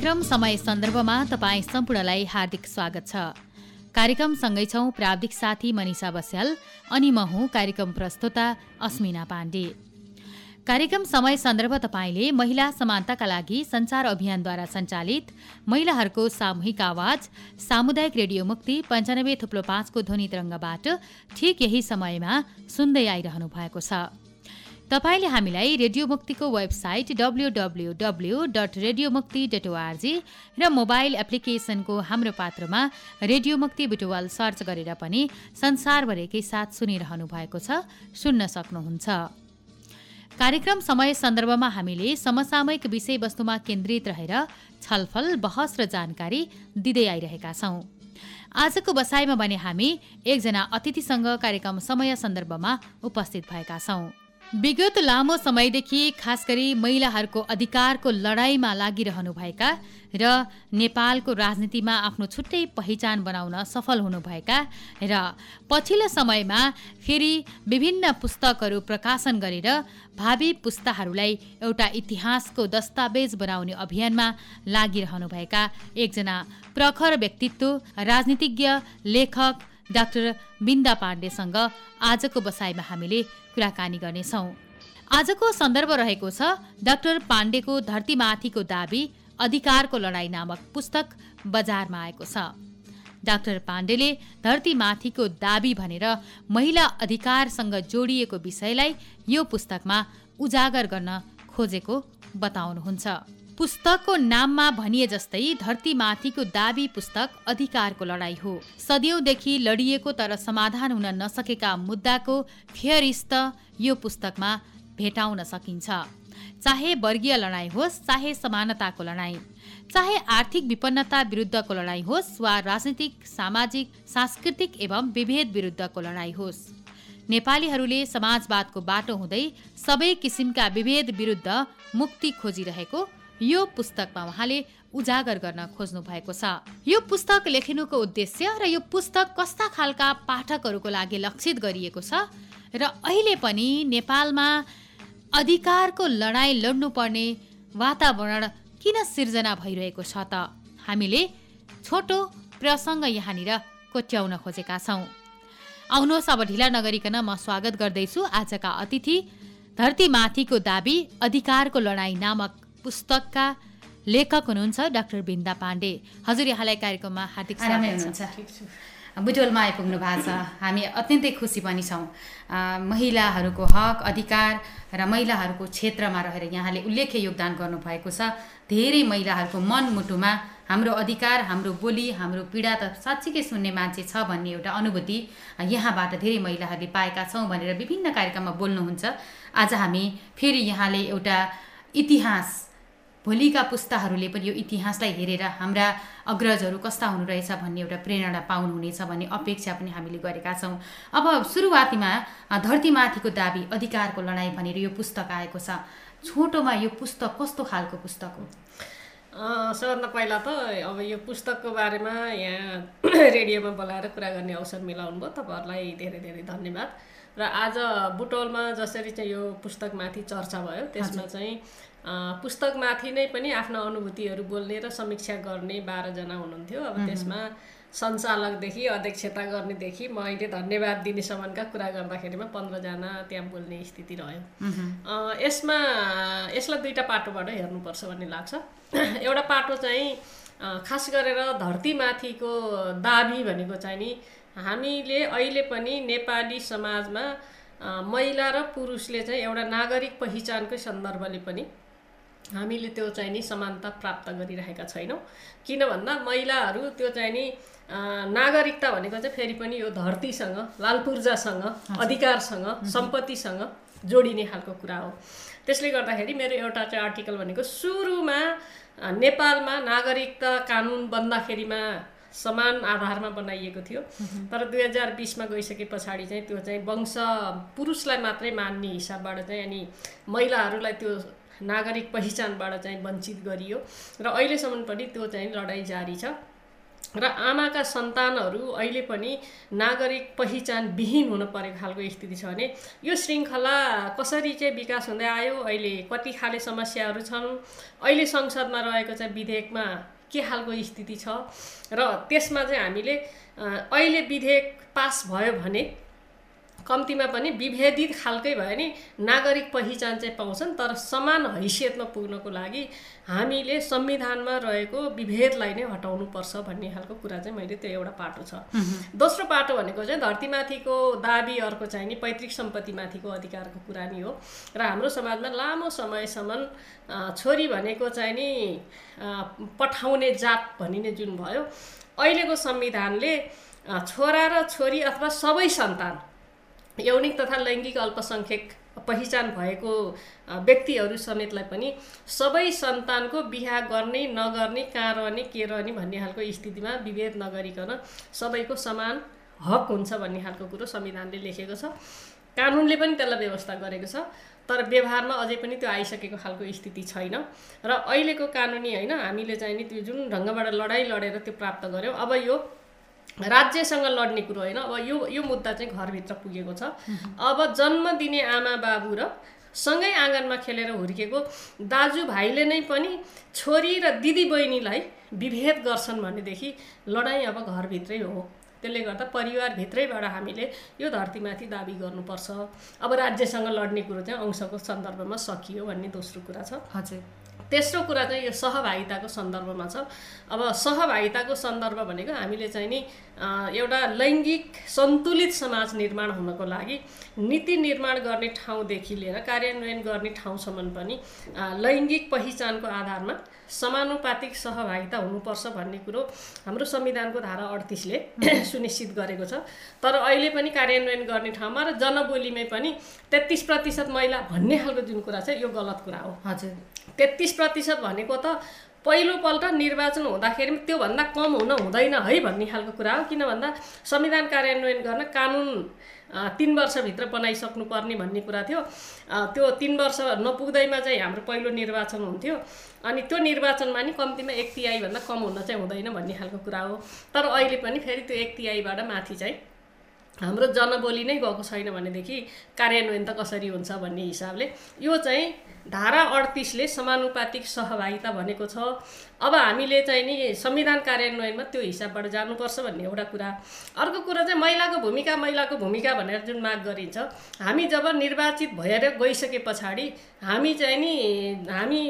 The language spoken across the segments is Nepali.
कार्यक्रम समय सन्दर्भमा तपाईँ सम्पूर्णलाई हार्दिक स्वागत छ। कार्यक्रमसँगै छौँ प्राविधिक साथी मनिषा बस्याल अनि म हुँ कार्यक्रम प्रस्तोता अस्मिना पाण्डे। कार्यक्रम समय सन्दर्भ तपाईँले महिला समानताका लागि संचार अभियानद्वारा सञ्चालित महिलाहरूको सामूहिक आवाज सामुदायिक रेडियो मुक्ति पञ्चानब्बे थुप्लो पाँचको ध्वनि तरङ्गबाट ठिक यही समयमा सुन्दै आइरहनु भएको छ। तपाईँले हामीलाई रेडियो मुक्तिको website W dot radio Mukti dot ORG र मोबाइल एप्लिकेसनको हाम्रो पात्रमा रेडियो मुक्ति बुटुवाल सर्च गरेर पनि संसारभरिकै साथ सुनिरहनु भएको छ सुन्न सक्नुहुन्छ। कार्यक्रम समय सन्दर्भमा हामीले समसामयिक विषयवस्तुमा केन्द्रित रहेर छलफल बहस र जानकारी दिँदै आइरहेका छौँ। आजको बसाइमा भने हामी एकजना अतिथिसँग कार्यक्रम समय सन्दर्भमा उपस्थित भएका छौँ। विगत लामो समयदेखि खास गरी महिलाहरूको अधिकारको लडाईँमा लागिरहनुभएका र नेपालको राजनीतिमा आफ्नो छुट्टै पहिचान बनाउन सफल हुनुभएका र पछिल्लो समयमा फेरि विभिन्न पुस्तकहरू प्रकाशन गरेर भावी पुस्ताहरूलाई एउटा इतिहासको दस्तावेज बनाउने अभियानमा लागिरहनुभएका एकजना प्रखर व्यक्तित्व राजनीतिज्ञ लेखक डाक्टर बिन्दा पाण्डेसँग आजको बसाइमा हामीले कुराकानी गर्नेछौँ। आजको सन्दर्भ रहेको छ डाक्टर पाण्डेको धरतीमाथिको दाबी अधिकारको लडाई नामक पुस्तक बजारमा आएको छ। डाक्टर पाण्डेले धरतीमाथिको दाबी भनेर महिला अधिकारसँग जोडिएको विषयलाई यो पुस्तकमा उजागर गर्न खोजेको बताउनुहुन्छ। पुस्तकको नाममा भनिए जस्तै धरतीमाथिको दाबी पुस्तक अधिकारको लडाई हो। सदियौँदेखि लडिएको तर समाधान हुन नसकेका मुद्दाको फेयरिस्त यो पुस्तकमा भेटाउन सकिन्छ। चाहे वर्गीय लडाई होस् चाहे समानताको लडाई चाहे आर्थिक विपन्नता विरुद्धको लडाई होस् वा राजनीतिक सामाजिक सांस्कृतिक एवं विभेद विरुद्धको लडाई होस्। नेपालीहरूले समाजवादको बाटो हुँदै सबै किसिमका विभेद विरुद्ध मुक्ति खोजिरहेको यो पुस्तकमा उहाँले उजागर गर्न खोज्नु भएको छ। यो पुस्तक लेखिनुको उद्देश्य र यो पुस्तक कस्ता खालका पाठकहरूको लागि लक्षित गरिएको छ र अहिले पनि नेपालमा अधिकारको लडाइँ लड्नुपर्ने वातावरण किन सिर्जना भइरहेको छ त? हामीले छोटो प्रसङ्ग यहाँनिर कोट्याउन खोजेका छौँ। आउनुहोस् अब ढिला नगरिकन म स्वागत गर्दैछु आजका अतिथि। धरतीमाथिको दाबी अधिकारको लडाइँ नामक पुस्तकका लेखक हुनुहुन्छ डाक्टर बिन्दा पाण्डे। हजुर यहाँलाई कार्यक्रममा हार्दिक स्वागत बुटोलमा आइपुग्नु भएको छ। हामी अत्यन्तै खुसी पनि छौँ। महिलाहरूको हक अधिकार र महिलाहरूको क्षेत्रमा रहेर यहाँले उल्लेख्य योगदान गर्नुभएको छ। धेरै महिलाहरूको मनमुटुमा हाम्रो अधिकार हाम्रो बोली हाम्रो पीडा त साँच्चीकै सुन्ने मान्छे छ भन्ने एउटा अनुभूति यहाँबाट धेरै महिलाहरूले पाएका छौँ भनेर विभिन्न कार्यक्रममा बोल्नुहुन्छ। आज हामी फेरि यहाँले एउटा इतिहास भोलिका पुस्ताहरूले पनि यो इतिहासलाई हेरेर हाम्रा अग्रजहरू कस्ता हुनु रहेछ भन्ने एउटा प्रेरणा पाउनुहुनेछ भन्ने अपेक्षा पनि हामीले गरेका छौँ। अब सुरुवातीमा धरतीमाथिको दाबी अधिकारको लडाइँ भनेर यो पुस्तक आएको छ। छोटोमा यो पुस्तक कस्तो खालको पुस्तक हो? सबभन्दा पहिला त अब यो पुस्तकको बारेमा यहाँ रेडियोमा बोलाएर कुरा गर्ने अवसर मिलाउनु भयो। तपाईँहरूलाई धेरै धेरै धन्यवाद। र आज बुटोलमा जसरी चाहिँ यो पुस्तकमाथि चर्चा भयो त्यसमा चाहिँ पुस्तकमाथि नै पनि आफ्ना अनुभूतिहरू बोल्ने र समीक्षा गर्ने बाह्रजना हुनुहुन्थ्यो। अब त्यसमा सञ्चालकदेखि अध्यक्षता गर्नेदेखि म अहिले धन्यवाद दिनेसम्मका कुरा गर्दाखेरिमा पन्ध्रजना त्यहाँ बोल्ने स्थिति रह्यो। यसमा यसलाई दुईवटा पाटोबाट हेर्नुपर्छ भन्ने लाग्छ। एउटा पाटो चाहिँ खास गरेर धरतीमाथिको दाबी भनेको चाहिँ नि हामीले अहिले पनि नेपाली समाजमा महिला र पुरुषले चाहिँ एउटा नागरिक पहिचानकै सन्दर्भले पनि हामीले त्यो चाहिँ नि समानता प्राप्त गरिरहेका छैनौँ। किन भन्दा महिलाहरू त्यो चाहिँ नि नागरिकता भनेको चाहिँ फेरि पनि यो धरतीसँग लालपूर्जासँग अधिकारसँग सम्पत्तिसँग जोडिने खालको कुरा हो। त्यसले गर्दाखेरि मेरो एउटा चाहिँ आर्टिकल भनेको सुरुमा नेपालमा नागरिकता कानुन बन्दाखेरिमा समान आधारमा बनाइएको थियो। तर दुई हजार बिसमा गइसके पछाडि चाहिँ त्यो चाहिँ वंश पुरुषलाई मात्रै मान्ने हिसाबबाट चाहिँ अनि महिलाहरूलाई त्यो नागरिक पहिचानबाट चाहिँ वञ्चित गरियो। र अहिलेसम्म पनि त्यो चाहिँ लडाइँ जारी छ। र आमाका सन्तानहरू अहिले पनि नागरिक पहिचानविहीन हुन परेको खालको स्थिति छ भने यो श्रृङ्खला कसरी चाहिँ विकास हुँदै आयो? अहिले कति खाले समस्याहरू छन्? अहिले संसदमा रहेको चाहिँ विधेयकमा के खालको स्थिति छ? र त्यसमा चाहिँ हामीले अहिले विधेयक पास भयो भने कम्तीमा पनि विभेदित खालकै भयो नि नागरिक पहिचान चाहिँ पाउँछन् तर समान हैसियतमा पुग्नको लागि हामीले संविधानमा रहेको विभेदलाई नै हटाउनुपर्छ भन्ने खालको कुरा चाहिँ मैले त्यो एउटा पाटो छ। दोस्रो पाटो भनेको चाहिँ धरतीमाथिको दाबी अर्को चाहिँ नि पैतृक सम्पत्तिमाथिको अधिकारको कुरा नि हो। र हाम्रो समाजमा लामो समयसम्म छोरी भनेको चाहिँ नि पठाउने जात भनिने जुन भयो अहिलेको संविधानले छोरा र छोरी अथवा सबै सन्तान यौनिक तथा लैङ्गिक अल्पसङ्ख्यक पहिचान भएको व्यक्तिहरू समेतलाई पनि सबै सन्तानको बिहा गर्ने नगर्ने कहाँ रहने के रहने भन्ने खालको स्थितिमा विभेद नगरिकन सबैको समान हक हुन्छ भन्ने खालको कुरो संविधानले लेखेको छ। कानुनले पनि त्यसलाई व्यवस्था गरेको छ तर व्यवहारमा अझै पनि त्यो आइसकेको खालको स्थिति छैन। र अहिलेको कानुनी होइन हामीले चाहिँ नि त्यो जुन ढङ्गबाट लडाइँ लडेर त्यो प्राप्त गऱ्यौँ अब यो राज्यसँग लड्ने कुरो होइन। अब यो यो मुद्दा चाहिँ घरभित्र पुगेको छ। अब जन्म दिने आमा बाबु र सँगै आँगनमा खेलेर हुर्केको दाजुभाइले नै पनि छोरी र दिदी बहिनीलाई विभेद गर्छन् भनेदेखि लडाइँ अब घरभित्रै हो। त्यसले गर्दा परिवारभित्रैबाट हामीले यो धरतीमाथि दाबी गर्नुपर्छ। अब राज्यसँग लड्ने कुरो चाहिँ अंशको सन्दर्भमा सकियो भन्ने दोस्रो कुरा छ। हजुर। तेस्रो कुरा चाहिँ यो सहभागिताको सन्दर्भमा छ। अब सहभागिताको सन्दर्भ भनेको हामीले चाहिँ नि एउटा लैङ्गिक सन्तुलित समाज निर्माण हुनको लागि नीति निर्माण गर्ने ठाउँदेखि लिएर कार्यान्वयन गर्ने ठाउँसम्म पनि लैङ्गिक पहिचानको आधारमा समानुपातिक सहभागिता हुनुपर्छ भन्ने कुरो हाम्रो संविधानको धारा अडतिसले सुनिश्चित गरेको छ। तर अहिले पनि कार्यान्वयन गर्ने ठाउँमा र जनबोलीमै पनि तेत्तिस प्रतिशत महिला भन्ने खालको जुन कुरा छ यो गलत कुरा हो। हजुर। तेत्तिस प्रतिशत भनेको त पहिलोपल्ट निर्वाचन हुँदाखेरि त्योभन्दा कम हुन हुँदैन है भन्ने खालको कुरा हो। किन भन्दा संविधान कार्यान्वयन गर्न कानुन तिन वर्षभित्र बनाइसक्नु पर्ने भन्ने कुरा थियो। त्यो तिन वर्ष नपुग्दैमा चाहिँ हाम्रो पहिलो निर्वाचन हुन्थ्यो। अनि त्यो निर्वाचनमा नि कम्तीमा एक तिहाईभन्दा कम हुन चाहिँ हुँदैन भन्ने खालको कुरा हो। तर अहिले पनि फेरि त्यो एक तिहाईबाट माथि चाहिँ हाम्रो जनबोली नै गएको छैन भनेदेखि कार्यान्वयन त कसरी हुन्छ भन्ने हिसाबले यो चाहिँ धारा अडतिसले समानुपातिक सहभागिता भनेको छ। अब हामीले चाहिँ नि संविधान कार्यान्वयनमा त्यो हिसाबबाट जानुपर्छ भन्ने एउटा कुरा। अर्को कुरा चाहिँ महिलाको भूमिका महिलाको भूमिका भनेर जुन माग गरिन्छ हामी जब निर्वाचित भएर गइसके पछाडि हामी चाहिँ नि हामी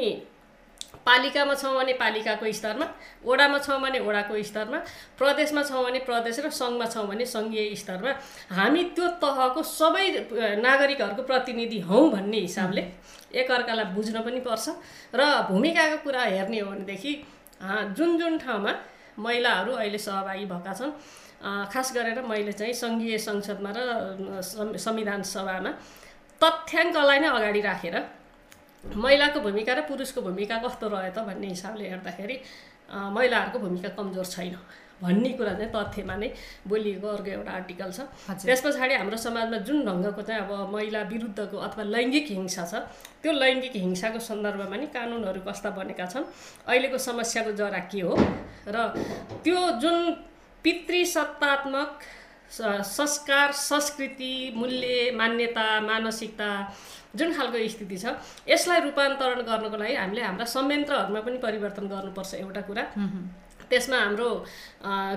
पालिकामा छौँ भने पालिकाको स्तरमा ओडामा छौँ भने ओडाको स्तरमा प्रदेशमा छौँ भने प्रदेश र सङ्घमा छौँ भने सङ्घीय स्तरमा। हामी त्यो तहको सबै नागरिकहरूको प्रतिनिधि हौँ भन्ने हिसाबले एकअर्कालाई बुझ्न पनि पर्छ र भूमिकाको कुरा हेर्ने हो भनेदेखि जुन जुन ठाउँमा महिलाहरू अहिले सहभागी भएका छन् खास गरेर मैले चाहिँ सङ्घीय संसदमा र संविधान सभामा तथ्याङ्कलाई नै अगाडि राखेर महिलाको भूमिका र पुरुषको भूमिका कस्तो रह्यो त भन्ने हिसाबले हेर्दाखेरि महिलाहरूको भूमिका कमजोर छैन भन्ने कुरा चाहिँ तथ्यमा नै बोलिएको अर्को एउटा आर्टिकल छ। त्यस पछाडि हाम्रो समाजमा जुन ढङ्गको चाहिँ अब महिला विरुद्धको अथवा लैङ्गिक हिंसा छ त्यो लैङ्गिक हिंसाको सन्दर्भमा नि कानुनहरू कस्ता बनेका छन्। अहिलेको समस्याको जरा के हो र त्यो जुन पितृसत्तात्मक संस्कार संस्कृति मूल्य मान्यता मानसिकता जुन खालको स्थिति छ यसलाई रूपान्तरण गर्नको लागि हामीले हाम्रा संयन्त्रहरूमा पनि परिवर्तन गर्नुपर्छ एउटा कुरा। त्यसमा हाम्रो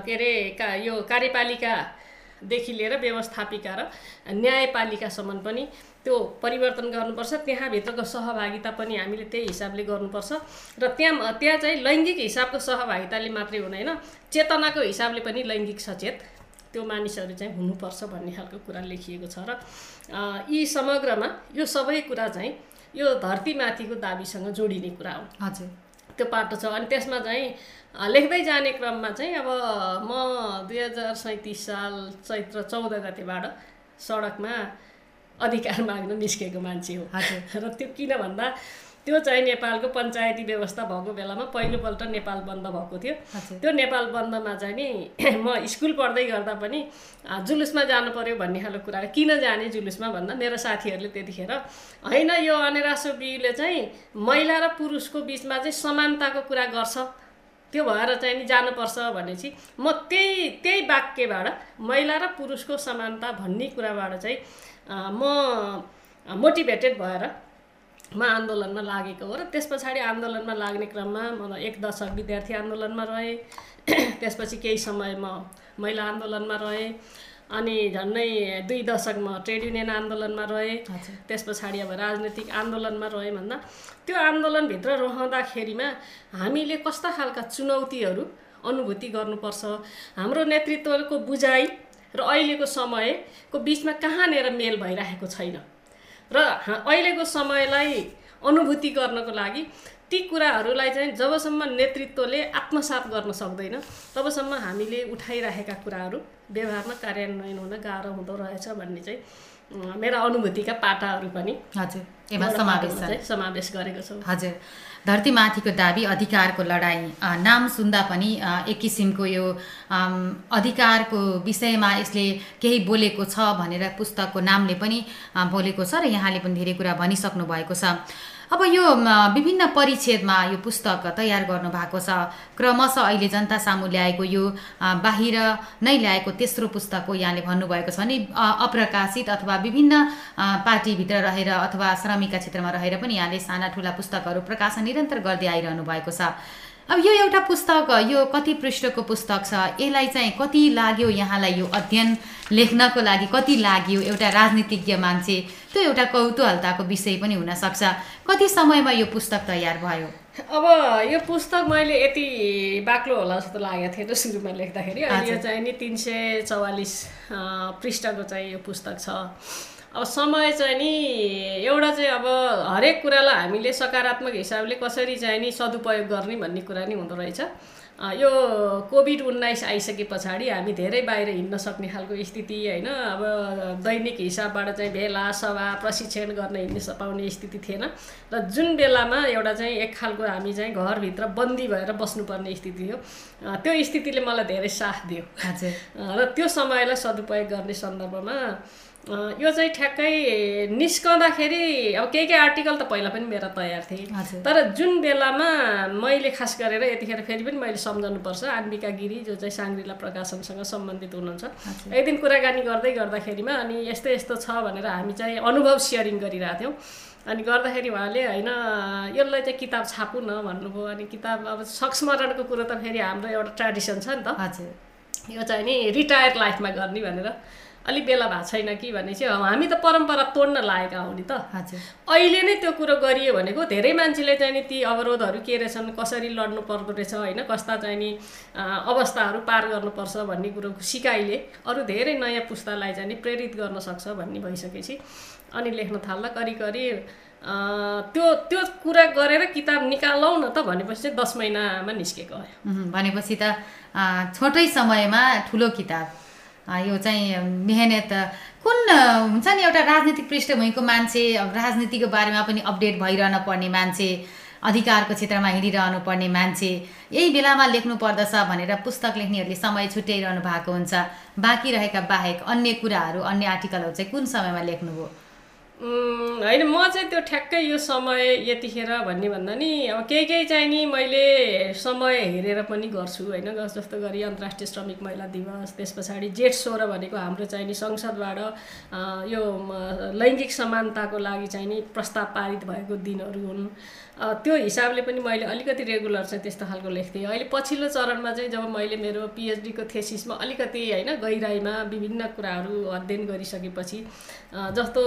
के अरे का यो कार्यपालिकादेखि लिएर व्यवस्थापिका र न्यायपालिकासम्म पनि त्यो परिवर्तन गर्नुपर्छ। त्यहाँभित्रको सहभागिता पनि हामीले त्यही हिसाबले गर्नुपर्छ। र त्यहाँ त्यहाँ चाहिँ लैङ्गिक हिसाबको सहभागिताले मात्रै हुँदैन चेतनाको हिसाबले पनि लैङ्गिक सचेत त्यो मानिसहरू चाहिँ हुनुपर्छ भन्ने खालको कुरा लेखिएको छ र यी समग्रमा यो सबै कुरा चाहिँ यो धरतीमाथिको दाबीसँग जोडिने कुरा हो। हजुर। त्यो पाटो छ। अनि त्यसमा चाहिँ लेख्दै जाने क्रममा चाहिँ अब म दुई हजार सैँतिस साल चैत्र चौध गतेबाट सडकमा अधिकार माग्न निस्केको मान्छे हो। र त्यो किन भन्दा त्यो चाहिँ नेपालको पञ्चायती व्यवस्था भएको बेलामा पहिलोपल्ट नेपाल बन्द भएको थियो। त्यो नेपाल बन्दमा चाहिँ नि म स्कुल पढ्दै गर्दा पनि जुलुसमा जानु पर्यो भन्ने खालको कुरा किन जाने जुलुसमा भन्दा? मेरो साथीहरूले त्यतिखेर होइन यो अनेरासो बिउले चाहिँ महिला र पुरुषको बिचमा चाहिँ समानताको कुरा गर्छ। त्यो भएर चाहिँ नि जानुपर्छ भनेपछि म त्यही त्यही वाक्यबाट महिला र पुरुषको समानता भन्ने कुराबाट चाहिँ म मोटिभेटेड भएर म आन्दोलनमा लागेको हो र त्यस पछाडि आन्दोलनमा लाग्ने क्रममा म एक दशक विद्यार्थी आन्दोलनमा रहेँ त्यसपछि केही समय म महिला आन्दोलनमा रहेँ अनि झन्डै दुई दशक म ट्रेड युनियन आन्दोलनमा रहेँ। त्यस पछाडि अब राजनैतिक आन्दोलनमा रहेँ भन्दा त्यो आन्दोलनभित्र रहँदाखेरिमा हामीले कस्ता खालका चुनौतीहरू अनुभूति गर्नुपर्छ हाम्रो नेतृत्वको बुझाइ र अहिलेको समयको बिचमा कहाँनिर मेल भइरहेको छैन? र अहिलेको समयलाई अनुभूति गर्नको लागि ती कुराहरूलाई चाहिँ जबसम्म नेतृत्वले आत्मसात गर्न सक्दैन तबसम्म हामीले उठाइरहेका कुराहरू व्यवहारमा कार्यान्वयन हुन गाह्रो हुँदो रहेछ भन्ने चाहिँ मेरा अनुभूतिका पाटाहरू पनि हजुर समावेश समावेश गरेको छु। हजुर धरतीमाथिको दाबी अधिकारको लडाइँ। नाम सुन्दा पनि एक किसिमको यो अधिकारको विषयमा यसले केही बोलेको छ भनेर पुस्तकको नामले पनि बोलेको छ र यहाँले पनि धेरै कुरा भनिसक्नु भएको छ। अब यो विभिन्न परिच्छेदमा यो पुस्तक तयार गर्नु भएको छ। क्रमशः अहिले जनता सामु ल्याएको यो बाहिर नै ल्याएको तेस्रो पुस्तक हो यहाँले भन्नुभएको छ नि। अप्रकाशित अथवा विभिन्न पार्टीभित्र रहेर अथवा श्रमिकका क्षेत्रमा रहेर पनि यहाँले साना ठुला पुस्तकहरू प्रकाशन निरन्तर गर्दै आइरहनु भएको छ। अब यो एउटा पुस्तक यो कति पृष्ठको पुस्तक छ? यसलाई चाहिँ कति लाग्यो यहाँलाई यो अध्ययन लेख्नको लागि? कति लाग्यो एउटा राजनीतिज्ञ मान्छे? त्यो एउटा कौतूहलताको विषय पनि हुनसक्छ। कति समयमा यो पुस्तक तयार भयो? अब यो पुस्तक मैले यति बाक्लो होला जस्तो लागेको थिएँ सुरुमा लेख्दाखेरि। अहिले यो चाहिँ नि तिन सय चौवालिस पृष्ठको चाहिँ यो पुस्तक छ। अब समय चाहिँ नि एउटा चाहिँ अब हरेक कुरालाई हामीले सकारात्मक हिसाबले कसरी चाहिँ नि सदुपयोग गर्ने भन्ने कुरा नि हुँदो रहेछ। यो कोभिड उन्नाइस आइसके पछाडि हामी धेरै बाहिर हिँड्न सक्ने खालको स्थिति होइन? अब दैनिक हिसाबबाट चाहिँ भेला सभा प्रशिक्षण गर्न हिँड्ने पाउने स्थिति थिएन। र जुन बेलामा एउटा चाहिँ एक खालको हामी चाहिँ घरभित्र बन्दी भएर बस्नुपर्ने स्थिति हो त्यो स्थितिले मलाई धेरै साथ दियो। र त्यो समयलाई सदुपयोग गर्ने सन्दर्भमा यो चाहिँ ठ्याक्कै निस्कँदाखेरि अब केही केही आर्टिकल त पहिला पनि मेरा तयार थिए। तर जुन बेलामा मैले खास गरेर यतिखेर फेरि पनि मैले सम्झाउनुपर्छ आन्बिका गिरी जो चाहिँ साङ्ग्रिला प्रकाशनसँग सम्बन्धित हुनुहुन्छ। एक दिन कुराकानी गर्दै गर्दाखेरिमा अनि यस्तो यस्तो छ भनेर हामी चाहिँ अनुभव सेयरिङ गरिरहेको थियौँ। अनि गर्दाखेरि उहाँले होइन यसलाई चाहिँ किताब छापु न भन्नुभयो। अनि किताब अब संस्मरणको कुरो त फेरि हाम्रो एउटा ट्रेडिसन छ नि त। यो चाहिँ नि रिटायर लाइफमा गर्ने भनेर अलिक बेला भएको छैन कि भने चाहिँ हामी त परम्परा तोड्न लागेका हौ नि त। अहिले नै त्यो कुरो गरियो भनेको धेरै मान्छेले चाहिँ नि ती अवरोधहरू के रहेछन् कसरी लड्नु पर्दो रहेछ होइन कस्ता चाहिँ नि अवस्थाहरू पार गर्नुपर्छ भन्ने कुरो सिकाइले अरू धेरै नयाँ पुस्तालाई चाहिँ नि प्रेरित गर्न सक्छ भन्ने भइसकेपछि अनि लेख्न थाल्दा करिब त्यो त्यो कुरा गरेर किताब निकालौँ न त भनेपछि चाहिँ दस महिनामा निस्केको भनेपछि त छोटै समयमा ठुलो किताब। यो चाहिँ मेहनत कुन हुन्छ नि एउटा राजनीतिक पृष्ठभूमिको मान्छे राजनीतिको बारेमा पनि अपडेट भइरहन पर्ने मान्छे अधिकारको क्षेत्रमा हिँडिरहनु पर्ने मान्छे यही बेलामा लेख्नु पर्दछ भनेर पुस्तक लेख्नेहरूले समय छुट्याइरहनु भएको हुन्छ। बाँकी रहेका बाहेक अन्य कुराहरू अन्य आर्टिकलहरू चाहिँ कुन समयमा लेख्नुभयो? होइन म चाहिँ त्यो ठ्याक्कै यो समय यतिखेर भन्ने भन्दा नि अब केही केही चाहिँ नि मैले समय हेरेर पनि गर्छु होइन जस्तो गरी अन्तर्राष्ट्रिय श्रमिक महिला दिवस त्यस पछाडि जेठ सोह्र भनेको हाम्रो चाहिँ नि संसदबाट यो लैङ्गिक समानताको लागि चाहिँ नि प्रस्ताव पारित भएको दिनहरू हुन्। त्यो हिसाबले पनि मैले अलिकति रेगुलर चाहिँ त्यस्तो खालको लेख्थेँ। अहिले पछिल्लो चरणमा चाहिँ जब मैले मेरो पिएचडीको थेसिसमा अलिकति होइन गहिराइमा विभिन्न कुराहरू अध्ययन गरिसकेपछि जस्तो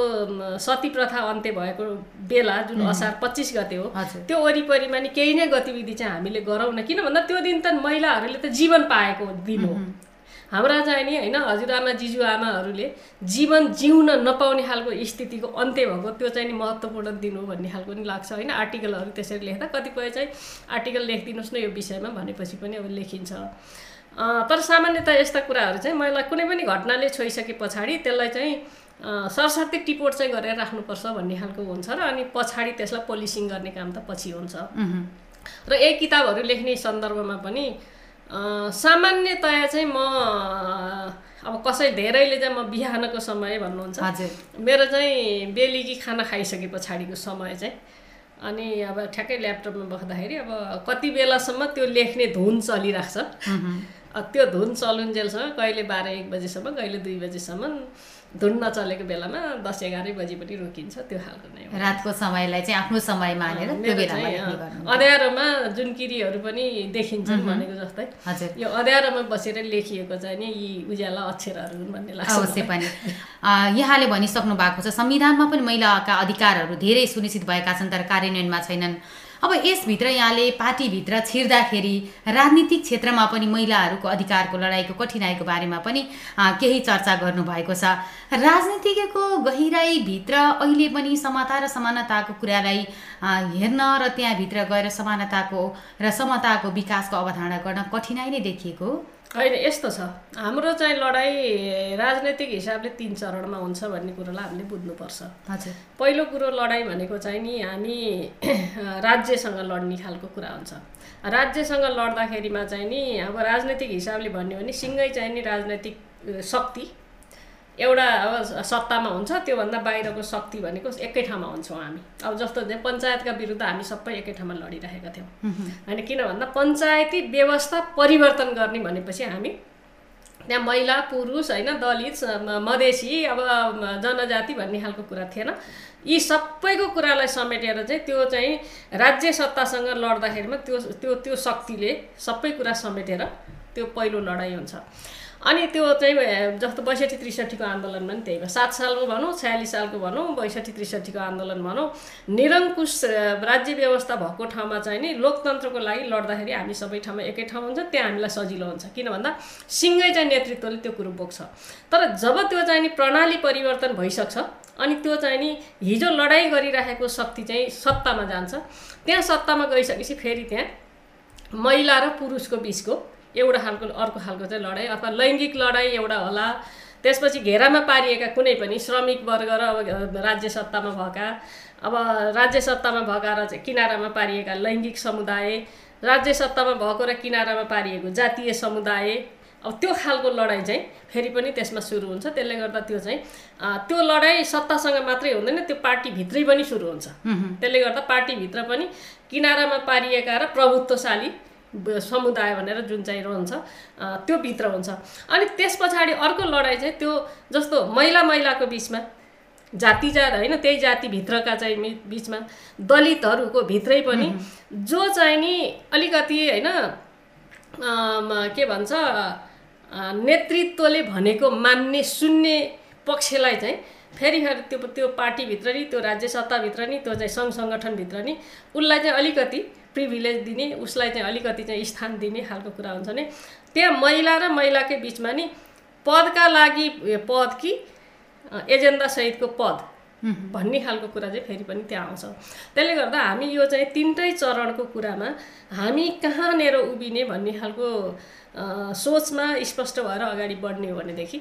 सती प्रथा अन्त्य भएको बेला जुन असार पच्चिस गते हो त्यो वरिपरिमा नि केही नै गतिविधि चाहिँ हामीले गरौँ न। किन भन्दा त्यो दिन त महिलाहरूले त जीवन पाएको दिन हो। हाम्रा चाहिँ नि होइन हजुरआमा जिजुआमाहरूले जीवन जिउन नपाउने खालको स्थितिको अन्त्य भएको त्यो चाहिँ नि महत्त्वपूर्ण दिन हो भन्ने खालको नि लाग्छ होइन। आर्टिकलहरू त्यसरी लेख्दा कतिपय चाहिँ आर्टिकल लेखिदिनुहोस् न यो विषयमा भनेपछि पनि अब लेखिन्छ। तर सामान्यतः यस्ता कुराहरू चाहिँ मलाई कुनै पनि घटनाले छोइसके पछाडि त्यसलाई चाहिँ सरसर्ती टिपोट चाहिँ गरेर राख्नुपर्छ भन्ने खालको हुन्छ र अनि पछाडि त्यसलाई पोलिसिङ गर्ने काम त पछि हुन्छ। र यही किताबहरू लेख्ने सन्दर्भमा पनि सामान्यतया चाहिँ म अब कसै धेरैले चाहिँ म बिहानको समय भन्नुहुन्छ। मेरो चाहिँ बेलुकी खाना खाइसके पछाडिको समय चाहिँ। अनि अब ठ्याक्कै ल्यापटपमा बस्दाखेरि अब कति बेलासम्म त्यो लेख्ने धुन चलिरहेको छ। त्यो धुन चलुन्जेलसम्म कहिले बाह्र एक बजीसम्म कहिले दुई बजीसम्म। धुन नचलेको बेलामा दस एघारै बजी पनि रोकिन्छ त्यो खालको नै रातको समयलाई चाहिँ आफ्नो समय मानेर अँध्यारोमा जुन किरीहरू पनि देखिन्छन् भनेको जस्तै। हजुर। यो अँध्यारोमा बसेर लेखिएको चाहिँ नि यी उज्याला अक्षरहरू हुन् भन्ने लाग्छ अवश्य पनि। यहाँले भनिसक्नु भएको छ संविधानमा पनि महिलाका अधिकारहरू धेरै सुनिश्चित भएका छन् तर कार्यान्वयनमा छैनन्। अब यसभित्र यहाँले पार्टीभित्र छिर्दाखेरि राजनीतिक क्षेत्रमा पनि महिलाहरूको अधिकारको लडाइँको कठिनाइको बारेमा पनि केही चर्चा गर्नुभएको छ। राजनीतिको गहिराइभित्र अहिले पनि समता र समानताको कुरालाई हेर्न र त्यहाँभित्र गएर समानताको र समताको विकासको अवधारणा गर्न कठिनाइ नै देखिएको होइन यस्तो छ। हाम्रो चाहिँ लडाइँ राजनैतिक हिसाबले तिन चरणमा हुन्छ भन्ने कुरोलाई हामीले बुझ्नुपर्छ। हजुर। पहिलो कुरो लडाइँ भनेको चाहिँ नि हामी राज्यसँग लड्ने खालको कुरा हुन्छ। राज्यसँग लड्दाखेरिमा चाहिँ नि अब राजनैतिक हिसाबले भन्यो भने सिँगै चाहिँ नि राजनैतिक शक्ति एउटा अब सत्तामा हुन्छ त्योभन्दा बाहिरको शक्ति भनेको एकै ठाउँमा हुन्छौँ हामी। अब जस्तो पञ्चायतका विरुद्ध हामी सबै एकै ठाउँमा लडिरहेका थियौँ। होइन किन भन्दा पञ्चायती व्यवस्था परिवर्तन गर्ने भनेपछि हामी त्यहाँ महिला पुरुष होइन दलित मधेसी अब जनजाति भन्ने खालको कुरा थिएन। यी सबैको कुरालाई समेटेर चाहिँ त्यो चाहिँ राज्य सत्तासँग लड्दाखेरिमा त्यो त्यो त्यो शक्तिले सबै कुरा समेटेर त्यो पहिलो लडाइँ हुन्छ। अनि त्यो चाहिँ जस्तो बैसठी त्रिसठीको आन्दोलनमा पनि त्यही भयो। सात सालको भनौँ छयालिस सालको भनौँ बैसठी त्रिसठीको आन्दोलन भनौँ। निरङ्कुश राज्य व्यवस्था भएको ठाउँमा चाहिँ नि लोकतन्त्रको लागि लड्दाखेरि हामी सबै ठाउँमा एकै ठाउँ हुन्छ त्यहाँ हामीलाई सजिलो हुन्छ। किन भन्दा सिङ्गै चाहिँ नेतृत्वले त्यो कुरो बोक्छ। तर जब त्यो चाहिँ नि प्रणाली परिवर्तन भइसक्छ अनि त्यो चाहिँ नि हिजो लडाइँ गरिराखेको शक्ति चाहिँ सत्तामा जान्छ त्यहाँ सत्तामा गइसकेपछि फेरि त्यहाँ महिला र पुरुषको बिचको एउटा खालको अर्को खालको चाहिँ लडाइँ अथवा लैङ्गिक लडाइँ एउटा होला। त्यसपछि घेरामा पारिएका कुनै पनि श्रमिक वर्ग र अब राज्य सत्तामा भएका अब राज्य सत्तामा भएका र चाहिँ किनारामा पारिएका लैङ्गिक समुदाय राज्य सत्तामा भएको र किनारामा पारिएको जातीय समुदाय अब त्यो खालको लडाइँ चाहिँ फेरि पनि त्यसमा सुरु हुन्छ। त्यसले गर्दा त्यो चाहिँ त्यो लडाइँ सत्तासँग मात्रै हुँदैन त्यो पार्टीभित्रै पनि सुरु हुन्छ। त्यसले गर्दा पार्टीभित्र पनि किनारामा पारिएका र प्रभुत्वशाली समुदाय भनेर जुन चाहिँ रहन्छ त्यो भित्र हुन्छ। अनि त्यस पछाडि अर्को लडाइँ चाहिँ त्यो जस्तो महिला महिलाको बिचमा जाति जात होइन त्यही जातिभित्रका चाहिँ बिचमा दलितहरूको भित्रै पनि जो चाहिँ नि अलिकति होइन के भन्छ नेतृत्वले भनेको मान्ने सुन्ने पक्षलाई चाहिँ फेरि फेरि त्यो त्यो पार्टीभित्र नि त्यो राज्य सत्ताभित्र नि त्यो चाहिँ सङ्घ सङ्गठनभित्र नि उसलाई चाहिँ अलिकति प्रिभिलेज दिने उसलाई चाहिँ अलिकति चाहिँ स्थान दिने खालको कुरा हुन्छ नि। त्यहाँ महिला र महिलाकै बिचमा नि पदका लागि पद कि एजेन्डासहितको पद भन्ने खालको कुरा चाहिँ फेरि पनि त्यहाँ आउँछ। त्यसले गर्दा हामी यो चाहिँ तिनटै चरणको कुरामा हामी कहाँनिर उभिने भन्ने खालको सोचमा स्पष्ट भएर अगाडि बढ्ने हो भनेदेखि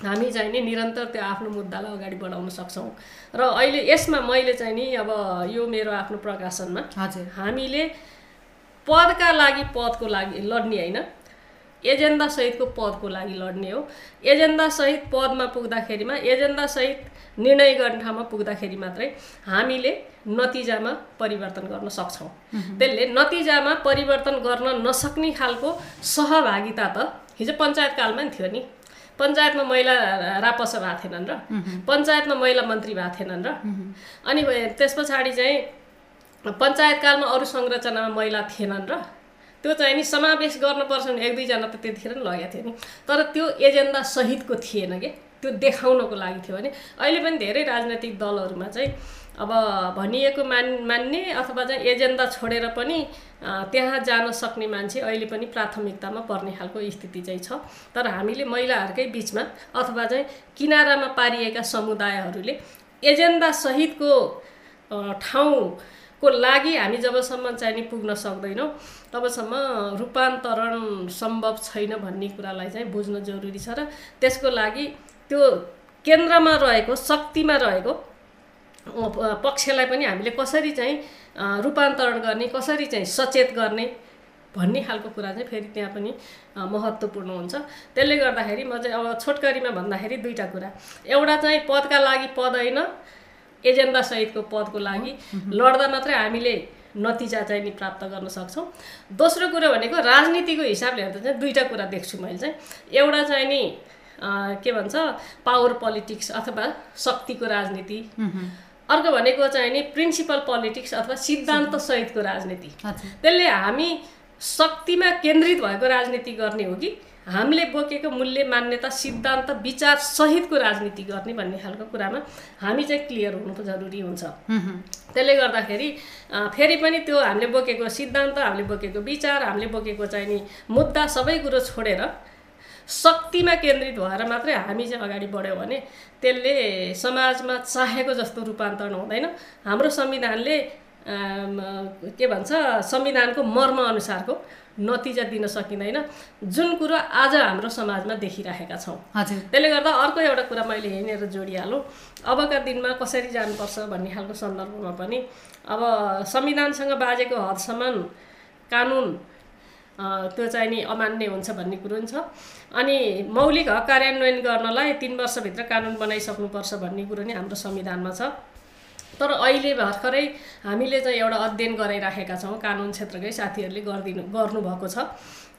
हामी चाहिँ नि निरन्तर त्यो आफ्नो मुद्दालाई अगाडि बढाउन सक्छौँ। र अहिले यसमा मैले चाहिँ नि अब यो मेरो आफ्नो प्रकाशनमा हजुर। हामीले पदका लागि पदको लागि लड्ने होइन एजेन्डासहितको पदको लागि लड्ने हो। एजेन्डासहित पदमा पुग्दाखेरिमा एजेन्डासहित निर्णय गर्ने ठाउँमा पुग्दाखेरि मात्रै हामीले नतिजामा परिवर्तन गर्न सक्छौँ। त्यसले नतिजामा परिवर्तन गर्न नसक्ने खालको सहभागिता त हिजो पञ्चायतकालमा नि थियो नि। पञ्चायतमा महिला रापस भएको थिएनन् र। पञ्चायतमा महिला मन्त्री भएको थिएनन् र। अनि त्यस पछाडि चाहिँ पञ्चायतकालमा अरू संरचनामा महिला थिएनन् र। त्यो चाहिँ नि समावेश गर्नुपर्छ भने एक दुईजना त त्यतिखेर नि लगेको थियो नि। तर त्यो एजेन्डा सहितको थिएन कि? त्यो देखाउनको लागि थियो भने अहिले पनि धेरै राजनैतिक दलहरूमा चाहिँ अब भनिएको मान मान्ने अथवा चाहिँ एजेन्डा छोडेर पनि त्यहाँ जान सक्ने मान्छे अहिले पनि प्राथमिकतामा पर्ने खालको स्थिति चाहिँ छ। तर हामीले महिलाहरूकै बिचमा अथवा चाहिँ किनारामा पारिएका समुदायहरूले एजेन्डा सहितको ठाउँको लागि हामी जबसम्म चाहिँ नि पुग्न सक्दैनौँ तबसम्म रूपान्तरण सम्भव छैन भन्ने कुरालाई चाहिँ बुझ्न जरुरी छ र त्यसको लागि त्यो केन्द्रमा रहेको शक्तिमा रहेको पक्षलाई पनि हामीले कसरी चाहिँ रूपान्तरण गर्ने कसरी चाहिँ सचेत गर्ने भन्ने खालको कुरा चाहिँ फेरि त्यहाँ पनि महत्त्वपूर्ण हुन्छ। त्यसले गर्दाखेरि म चाहिँ अब छोटकरीमा भन्दाखेरि दुईवटा कुरा। एउटा चाहिँ पदका लागि पद होइन एजेन्डा सहितको पदको लागि। लड्दा मात्रै हामीले नतिजा चाहिँ नि प्राप्त गर्न सक्छौँ। दोस्रो कुरो भनेको राजनीतिको हिसाबले हेर्दा चाहिँ दुईवटा कुरा देख्छु मैले चाहिँ। एउटा चाहिँ नि के भन्छ पावर पोलिटिक्स अथवा शक्तिको राजनीति। अर्को भनेको चाहिँ नि प्रिन्सिपल पोलिटिक्स अथवा सिद्धान्त सहितको राजनीति त्यसले हामी शक्तिमा केन्द्रित भएको राजनीति गर्ने हो कि हामीले बोकेको मूल्य मान्यता सिद्धान्त विचार सहितको राजनीति गर्ने भन्ने खालको कुरामा हामी चाहिँ क्लियर हुनु जरुरी हुन्छ। त्यसले गर्दाखेरि फेरि पनि त्यो हामीले बोकेको सिद्धान्त हामीले बोकेको विचार हामीले बोकेको चाहिँ नि मुद्दा सबै कुरो छोडेर शक्तिमा केन्द्रित भएर मात्रै हामी चाहिँ अगाडि बढ्यौँ भने त्यसले समाजमा चाहेको जस्तो रूपान्तरण हुँदैन। हाम्रो संविधानले के भन्छ संविधानको मर्म अनुसारको नतिजा दिन सकिँदैन। जुन कुरो आज हाम्रो समाजमा देखिरहेका छौँ। त्यसले गर्दा अर्को एउटा कुरा मैले हिँडेर जोडिहालौँ। अबका दिनमा कसरी जानुपर्छ भन्ने खालको सन्दर्भमा पनि अब संविधानसँग बाजेको हदसम्म कानुन त्यो चाहिँ नि अमान्य हुन्छ भन्ने कुरो पनि छ। अनि मौलिक हक कार्यान्वयन गर्नलाई तिन वर्षभित्र कानुन बनाइसक्नुपर्छ भन्ने कुरो नि हाम्रो संविधानमा छ। तर अहिले भर्खरै हामीले चाहिँ एउटा अध्ययन गराइराखेका छौँ कानुन क्षेत्रकै साथीहरूले गरिदिनु गर्नुभएको छ।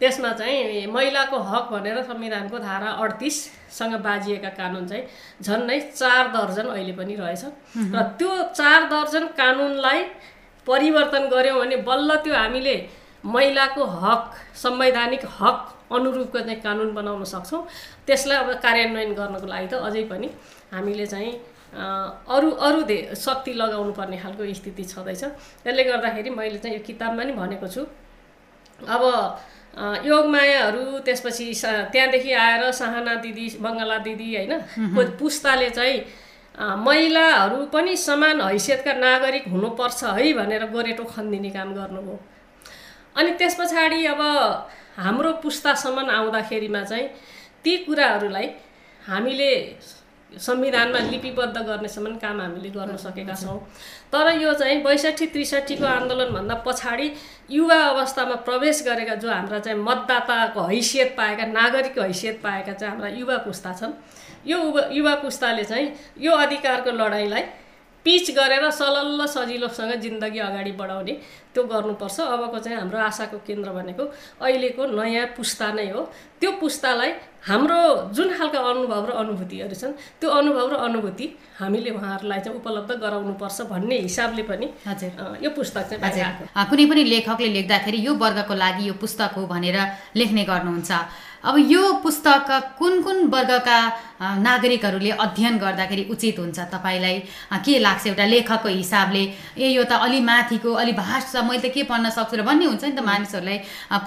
त्यसमा चाहिँ महिलाको हक भनेर संविधानको धारा अडतिससँग बाजिएका कानुन चाहिँ झन्डै चार दर्जन अहिले पनि रहेछ। र त्यो चार दर्जन कानुनलाई परिवर्तन गऱ्यौँ भने बल्ल त्यो हामीले महिलाको हक संवैधानिक हक अनुरूपको चाहिँ कानुन बनाउन सक्छौँ। त्यसलाई अब कार्यान्वयन गर्नको लागि त अझै पनि हामीले चाहिँ अरू अरू धे शक्ति लगाउनु पर्ने खालको स्थिति छँदैछ। त्यसले गर्दाखेरि मैले चाहिँ यो किताबमा नि भनेको छु। अब योगमायाहरू त्यसपछि त्यहाँदेखि आएर साहना दिदी बङ्गला दिदी होइन? पुस्ताले चाहिँ महिलाहरू पनि समान हैसियतका नागरिक हुनुपर्छ है भनेर गोरेटो खनिदिने काम गर्नुभयो। अनि त्यस पछाडि अब हाम्रो पुस्तासम्म आउँदाखेरिमा चाहिँ ती कुराहरूलाई हामीले संविधानमा लिपिबद्ध गर्नेसम्म काम हामीले गर्न सकेका छौँ। तर यो चाहिँ बैसठी त्रिसठीको आन्दोलनभन्दा पछाडि युवा अवस्थामा प्रवेश गरेका जो हाम्रा चाहिँ मतदाताको हैसियत पाएका नागरिकको हैसियत पाएका चाहिँ हाम्रा युवा पुस्ता छन्। यो युवा पुस्ताले चाहिँ यो अधिकारको लडाइँलाई पिच गरेर सलल्ल सजिलोसँग जिन्दगी अगाडि बढाउने त्यो गर्नुपर्छ। अबको चाहिँ हाम्रो आशाको केन्द्र भनेको अहिलेको नयाँ पुस्ता नै हो। त्यो पुस्तालाई हाम्रो जुन खालका अनुभव र अनुभूतिहरू छन् त्यो अनुभव र अनुभूति हामीले उहाँहरूलाई चाहिँ उपलब्ध गराउनुपर्छ भन्ने हिसाबले पनि हजुर। यो पुस्तक चाहिँ कुनै पनि लेखकले लेख्दाखेरि यो वर्गको लागि यो पुस्तक हो भनेर लेख्ने गर्नुहुन्छ। अब यो पुस्तक कुन कुन वर्गका नागरिकहरूले अध्ययन गर्दाखेरि उचित हुन्छ? तपाईँलाई के लाग्छ एउटा लेखकको हिसाबले? ए यो त अलि माथिको अलि भास्ट छ मैले त के पढ्न सक्छु र भन्ने हुन्छ नि त मानिसहरूलाई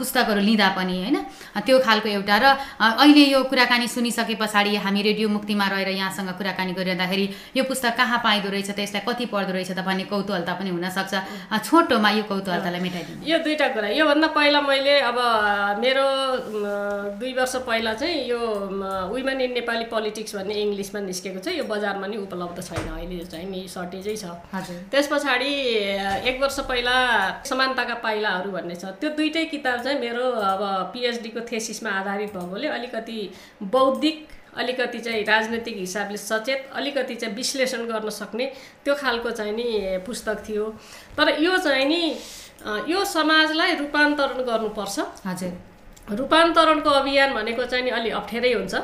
पुस्तकहरू लिँदा पनि होइन? त्यो खालको एउटा र अहिले यो कुराकानी सुनिसके पछाडि हामी रेडियो मुक्तिमा रहेर यहाँसँग कुराकानी गरिरहँदाखेरि यो पुस्तक कहाँ पाइँदो रहेछ त यसलाई कति पढ्दो रहेछ त भन्ने कौतूहलता पनि हुनसक्छ। छोटोमा यो कौतूहलतालाई मेटाइदिनु। यो दुईवटा कुरा। योभन्दा पहिला मैले अब मेरो दुई वर्ष पहिला चाहिँ यो वुमेन इन नेपाली पोलिटिक्स भन्ने इङ्ग्लिसमा निस्केको छ यो बजारमा नि उपलब्ध छैन अहिले चाहिँ नि सर्टेजै छ। त्यस पछाडि एक वर्ष पहिला समानताका पाइलाहरू भन्ने छ। त्यो दुइटै किताब चाहिँ मेरो अब पिएचडीको थेसिसमा आधारित भएकोले अलिकति बौद्धिक अलिकति चाहिँ राजनैतिक हिसाबले सचेत अलिकति चाहिँ विश्लेषण गर्न सक्ने त्यो खालको चाहिँ नि पुस्तक थियो। तर यो चाहिँ नि यो समाजलाई रूपान्तरण गर्नुपर्छ। हजुर। रूपान्तरणको अभियान भनेको चाहिँ नि अलि अप्ठ्यारै हुन्छ।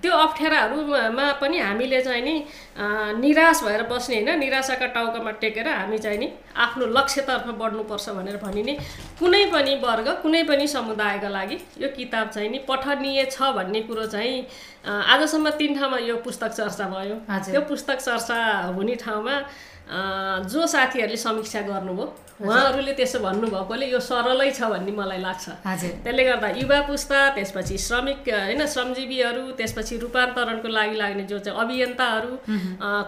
त्यो अप्ठ्याराहरूमा पनि हामीले चाहिँ नि निराश भएर बस्ने होइन निराशाका टाउकामा टेकेर हामी चाहिँ नि आफ्नो लक्ष्यतर्फ बढ्नुपर्छ भनेर भनिने कुनै पनि वर्ग कुनै पनि समुदायका लागि यो किताब चाहिँ नि पठनीय छ भन्ने कुरो चाहिँ आजसम्म तिन ठाउँमा यो पुस्तक चर्चा भयो। त्यो पुस्तक चर्चा हुने ठाउँमा जो साथीहरूले समीक्षा गर्नुभयो उहाँहरूले त्यसो भन्नुभएकोले यो सरलै छ भन्ने मलाई लाग्छ। त्यसले गर्दा युवा पुस्ता त्यसपछि श्रमिक होइन श्रमजीवीहरू त्यसपछि रूपान्तरणको लागि लाग्ने जो चाहिँ अभियन्ताहरू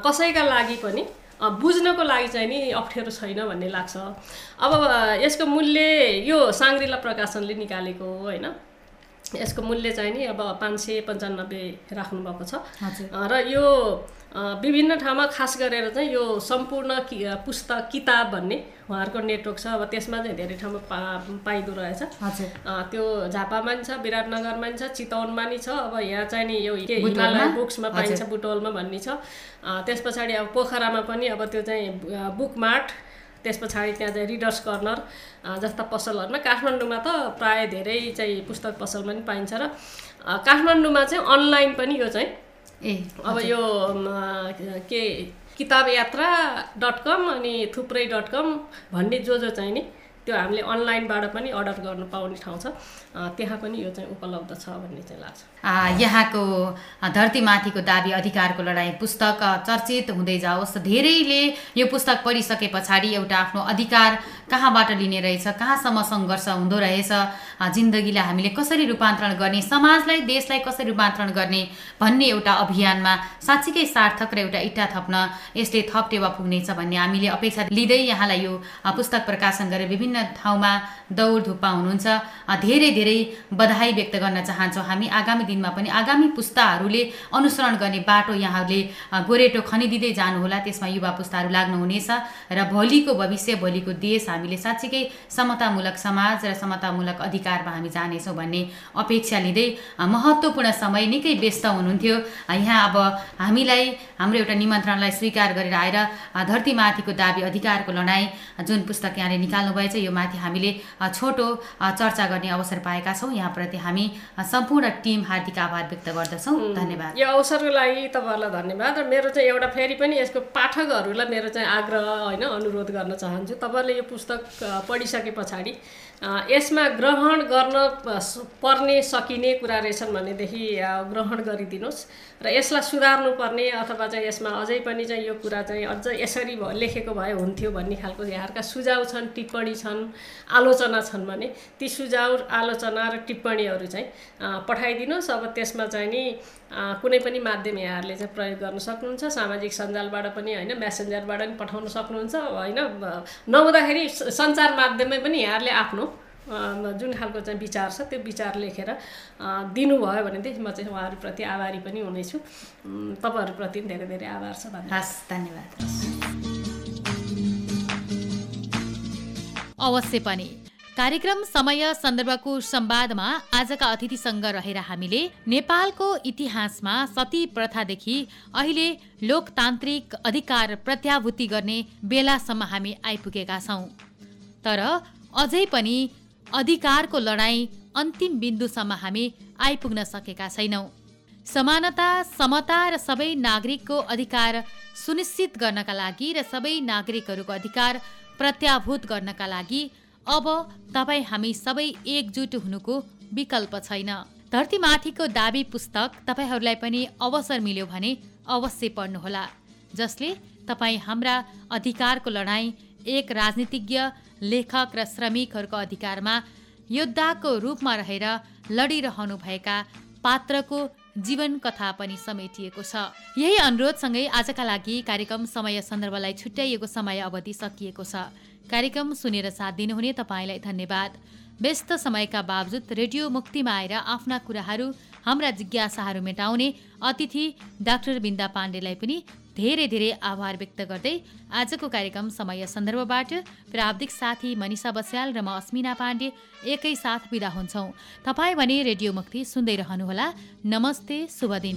कसैका लागि पनि बुझ्नको लागि चाहिँ नि अप्ठ्यारो छैन भन्ने लाग्छ। अब यसको मूल्य यो साङ्ग्रिला प्रकाशनले निकालेको हो होइन? यसको मूल्य चाहिँ नि अब पाँच सय पन्चानब्बे राख्नुभएको छ। र यो विभिन्न ठाउँमा खास गरेर चाहिँ यो सम्पूर्ण कि पुस्तक किताब भन्ने उहाँहरूको नेटवर्क छ। अब त्यसमा चाहिँ धेरै ठाउँमा पा पाइँदो रहेछ। त्यो झापामा नि छ विराटनगरमा नि छ चितवनमा नि छ। अब यहाँ चाहिँ नि यो हिमालय बुक्समा पाइन्छ बुटोलमा भन्ने छ। त्यस पछाडि अब पोखरामा पनि अब त्यो चाहिँ बुक मार्ट त्यस पछाडि त्यहाँ चाहिँ रिडर्स कर्नर जस्ता पसलहरूमा। काठमाडौँमा त प्रायः धेरै चाहिँ पुस्तक पसलमा पनि पाइन्छ र काठमाडौँमा चाहिँ अनलाइन पनि यो चाहिँ ए अब यो के किताब यात्रा डट कम अनि थुप्रै डट कम भन्ने जो जो चाहिँ नि त्यो हामीले अनलाइनबाट पनि अर्डर गर्नु पाउने ठाउँ छ। त्यहाँ पनि यो चाहिँ उपलब्ध छ भन्ने चाहिँ लाग्छ। यहाँको धरतीमाथिको दाबी अधिकारको लडाइँ पुस्तक चर्चित हुँदै जाओस्। धेरैले यो पुस्तक पढिसके पछाडि एउटा आफ्नो अधिकार कहाँबाट लिने रहेछ कहाँसम्म सङ्घर्ष हुँदो रहेछ जिन्दगीलाई हामीले कसरी रूपान्तरण गर्ने समाजलाई देशलाई कसरी रूपान्तरण गर्ने भन्ने एउटा अभियानमा साँच्चीकै सार्थक र एउटा इट्टा थप्न यसले थप टेवा पुग्नेछ भन्ने हामीले अपेक्षा लिँदै यहाँलाई यो पुस्तक प्रकाशन गरेर विभिन्न ठाउँमा दौड धुप्पा हुनुहुन्छ धेरै धेरै बधाई व्यक्त गर्न चाहन्छौँ हामी। आगामी दिनमा पनि आगामी पुस्ताहरूले अनुसरण गर्ने बाटो यहाँहरूले गोरेटो खनिदिँदै जानुहोला। त्यसमा युवा पुस्ताहरू लाग्नुहुनेछ र भोलिको भविष्य भोलिको देश हामीले साँच्चीकै समतामूलक समाज र समतामूलक अधिकारमा हामी जानेछौँ भन्ने अपेक्षा लिँदै महत्त्वपूर्ण समय निकै व्यस्त हुनुहुन्थ्यो। यहाँ अब हामीलाई हाम्रो एउटा निमन्त्रणलाई स्वीकार गरेर आएर धरतीमाथिको दाबी अधिकारको लडाइँ जुन पुस्तक यहाँले निकाल्नुभएछ यो माथि हामीले छोटो चर्चा गर्ने अवसर पाएका छौँ। यहाँप्रति हामी सम्पूर्ण टिम हार्दिक आभार व्यक्त गर्दछौँ। धन्यवाद। यो अवसरको लागि तपाईँहरूलाई धन्यवाद। र मेरो चाहिँ एउटा फेरि पनि यसको पाठकहरूलाई मेरो चाहिँ आग्रह होइन अनुरोध गर्न चाहन्छु। तपाईँहरूले यो पुस्तक पढिसके पछाडि यसमा ग्रहण गर्न पर्ने सकिने कुरा रहेछन् भनेदेखि ग्रहण गरिदिनुहोस्। र यसलाई सुधार्नु पर्ने अथवा चाहिँ यसमा अझै पनि चाहिँ यो कुरा चाहिँ अझ यसरी लेखेको भए हुन्थ्यो भन्ने खालको यहाँहरूका सुझाव छन् टिप्पणी छन् आलोचना छन् भने ती सुझाव आलोचना र टिप्पणीहरू चाहिँ पठाइदिनुहोस्। अब त्यसमा चाहिँ नि कुनै पनि माध्यम यहाँहरूले चाहिँ प्रयोग गर्न सक्नुहुन्छ। सामाजिक सञ्जालबाट पनि होइन मेसेन्जरबाट पनि पठाउन सक्नुहुन्छ। होइन नहुँदाखेरि सञ्चार माध्यममै पनि यहाँहरूले आफ्नो जुन खालको चाहिँ विचार छ त्यो विचार लेखेर दिनुभयो भनेदेखि म चाहिँ उहाँहरूप्रति आभारी पनि हुनेछु। तपाईँहरूप्रति पनि धेरै धेरै आभार छ हस् धन्यवाद। अवश्य पनि। कार्यक्रम समय सन्दर्भको संवादमा आजका अतिथिसँग रहेर हामीले नेपालको इतिहासमा सती प्रथादेखि अहिले लोकतान्त्रिक अधिकार प्रत्याभूति गर्ने बेलासम्म हामी आइपुगेका छौँ। तर अझै पनि अधिकारको लडाईँ अन्तिम बिन्दुसम्म हामी आइपुग्न सकेका छैनौँ। समानता समता र सबै नागरिकको अधिकार सुनिश्चित गर्नका लागि र सबै नागरिकहरूको अधिकार प्रत्याभूत गर्नका लागि अब तपाईँ हामी सबै एकजुट हुनुको विकल्प छैन। धरतीमाथिको दाबी पुस्तक तपाईँहरूलाई पनि अवसर मिल्यो भने अवश्य पढ्नुहोला जसले तपाईँ हाम्रा अधिकारको लडाईँ एक राजनीतिज्ञ लेखक र श्रमिकहरूको अधिकारमा योद्धाको रूपमा रहेर लडिरहनुभएका पात्रको जीवन कथा पनि समेटिएको छ। यही अनुरोधसँगै आजका लागि कार्यक्रम समय सन्दर्भलाई छुट्याइएको समय अवधि सकिएको छ। कार्यक्रम सुनेर साथ दिनुहुने तपाईँलाई धन्यवाद। व्यस्त समयका बावजुद रेडियो मुक्तिमा आएर आफ्ना कुराहरू हाम्रा जिज्ञासाहरू मेटाउने अतिथि डाक्टर बिन्दा पाण्डेलाई पनि धेरै धेरै आभार व्यक्त गर्दै आजको कार्यक्रम समय सन्दर्भबाट प्राविधिक साथी मनिषा बस्याल र म अस्मिना पाण्डे एकैसाथ बिदा हुन्छौँ। तपाईँ भने रेडियो मुक्ति सुन्दै रहनुहोला। नमस्ते शुभ दिन।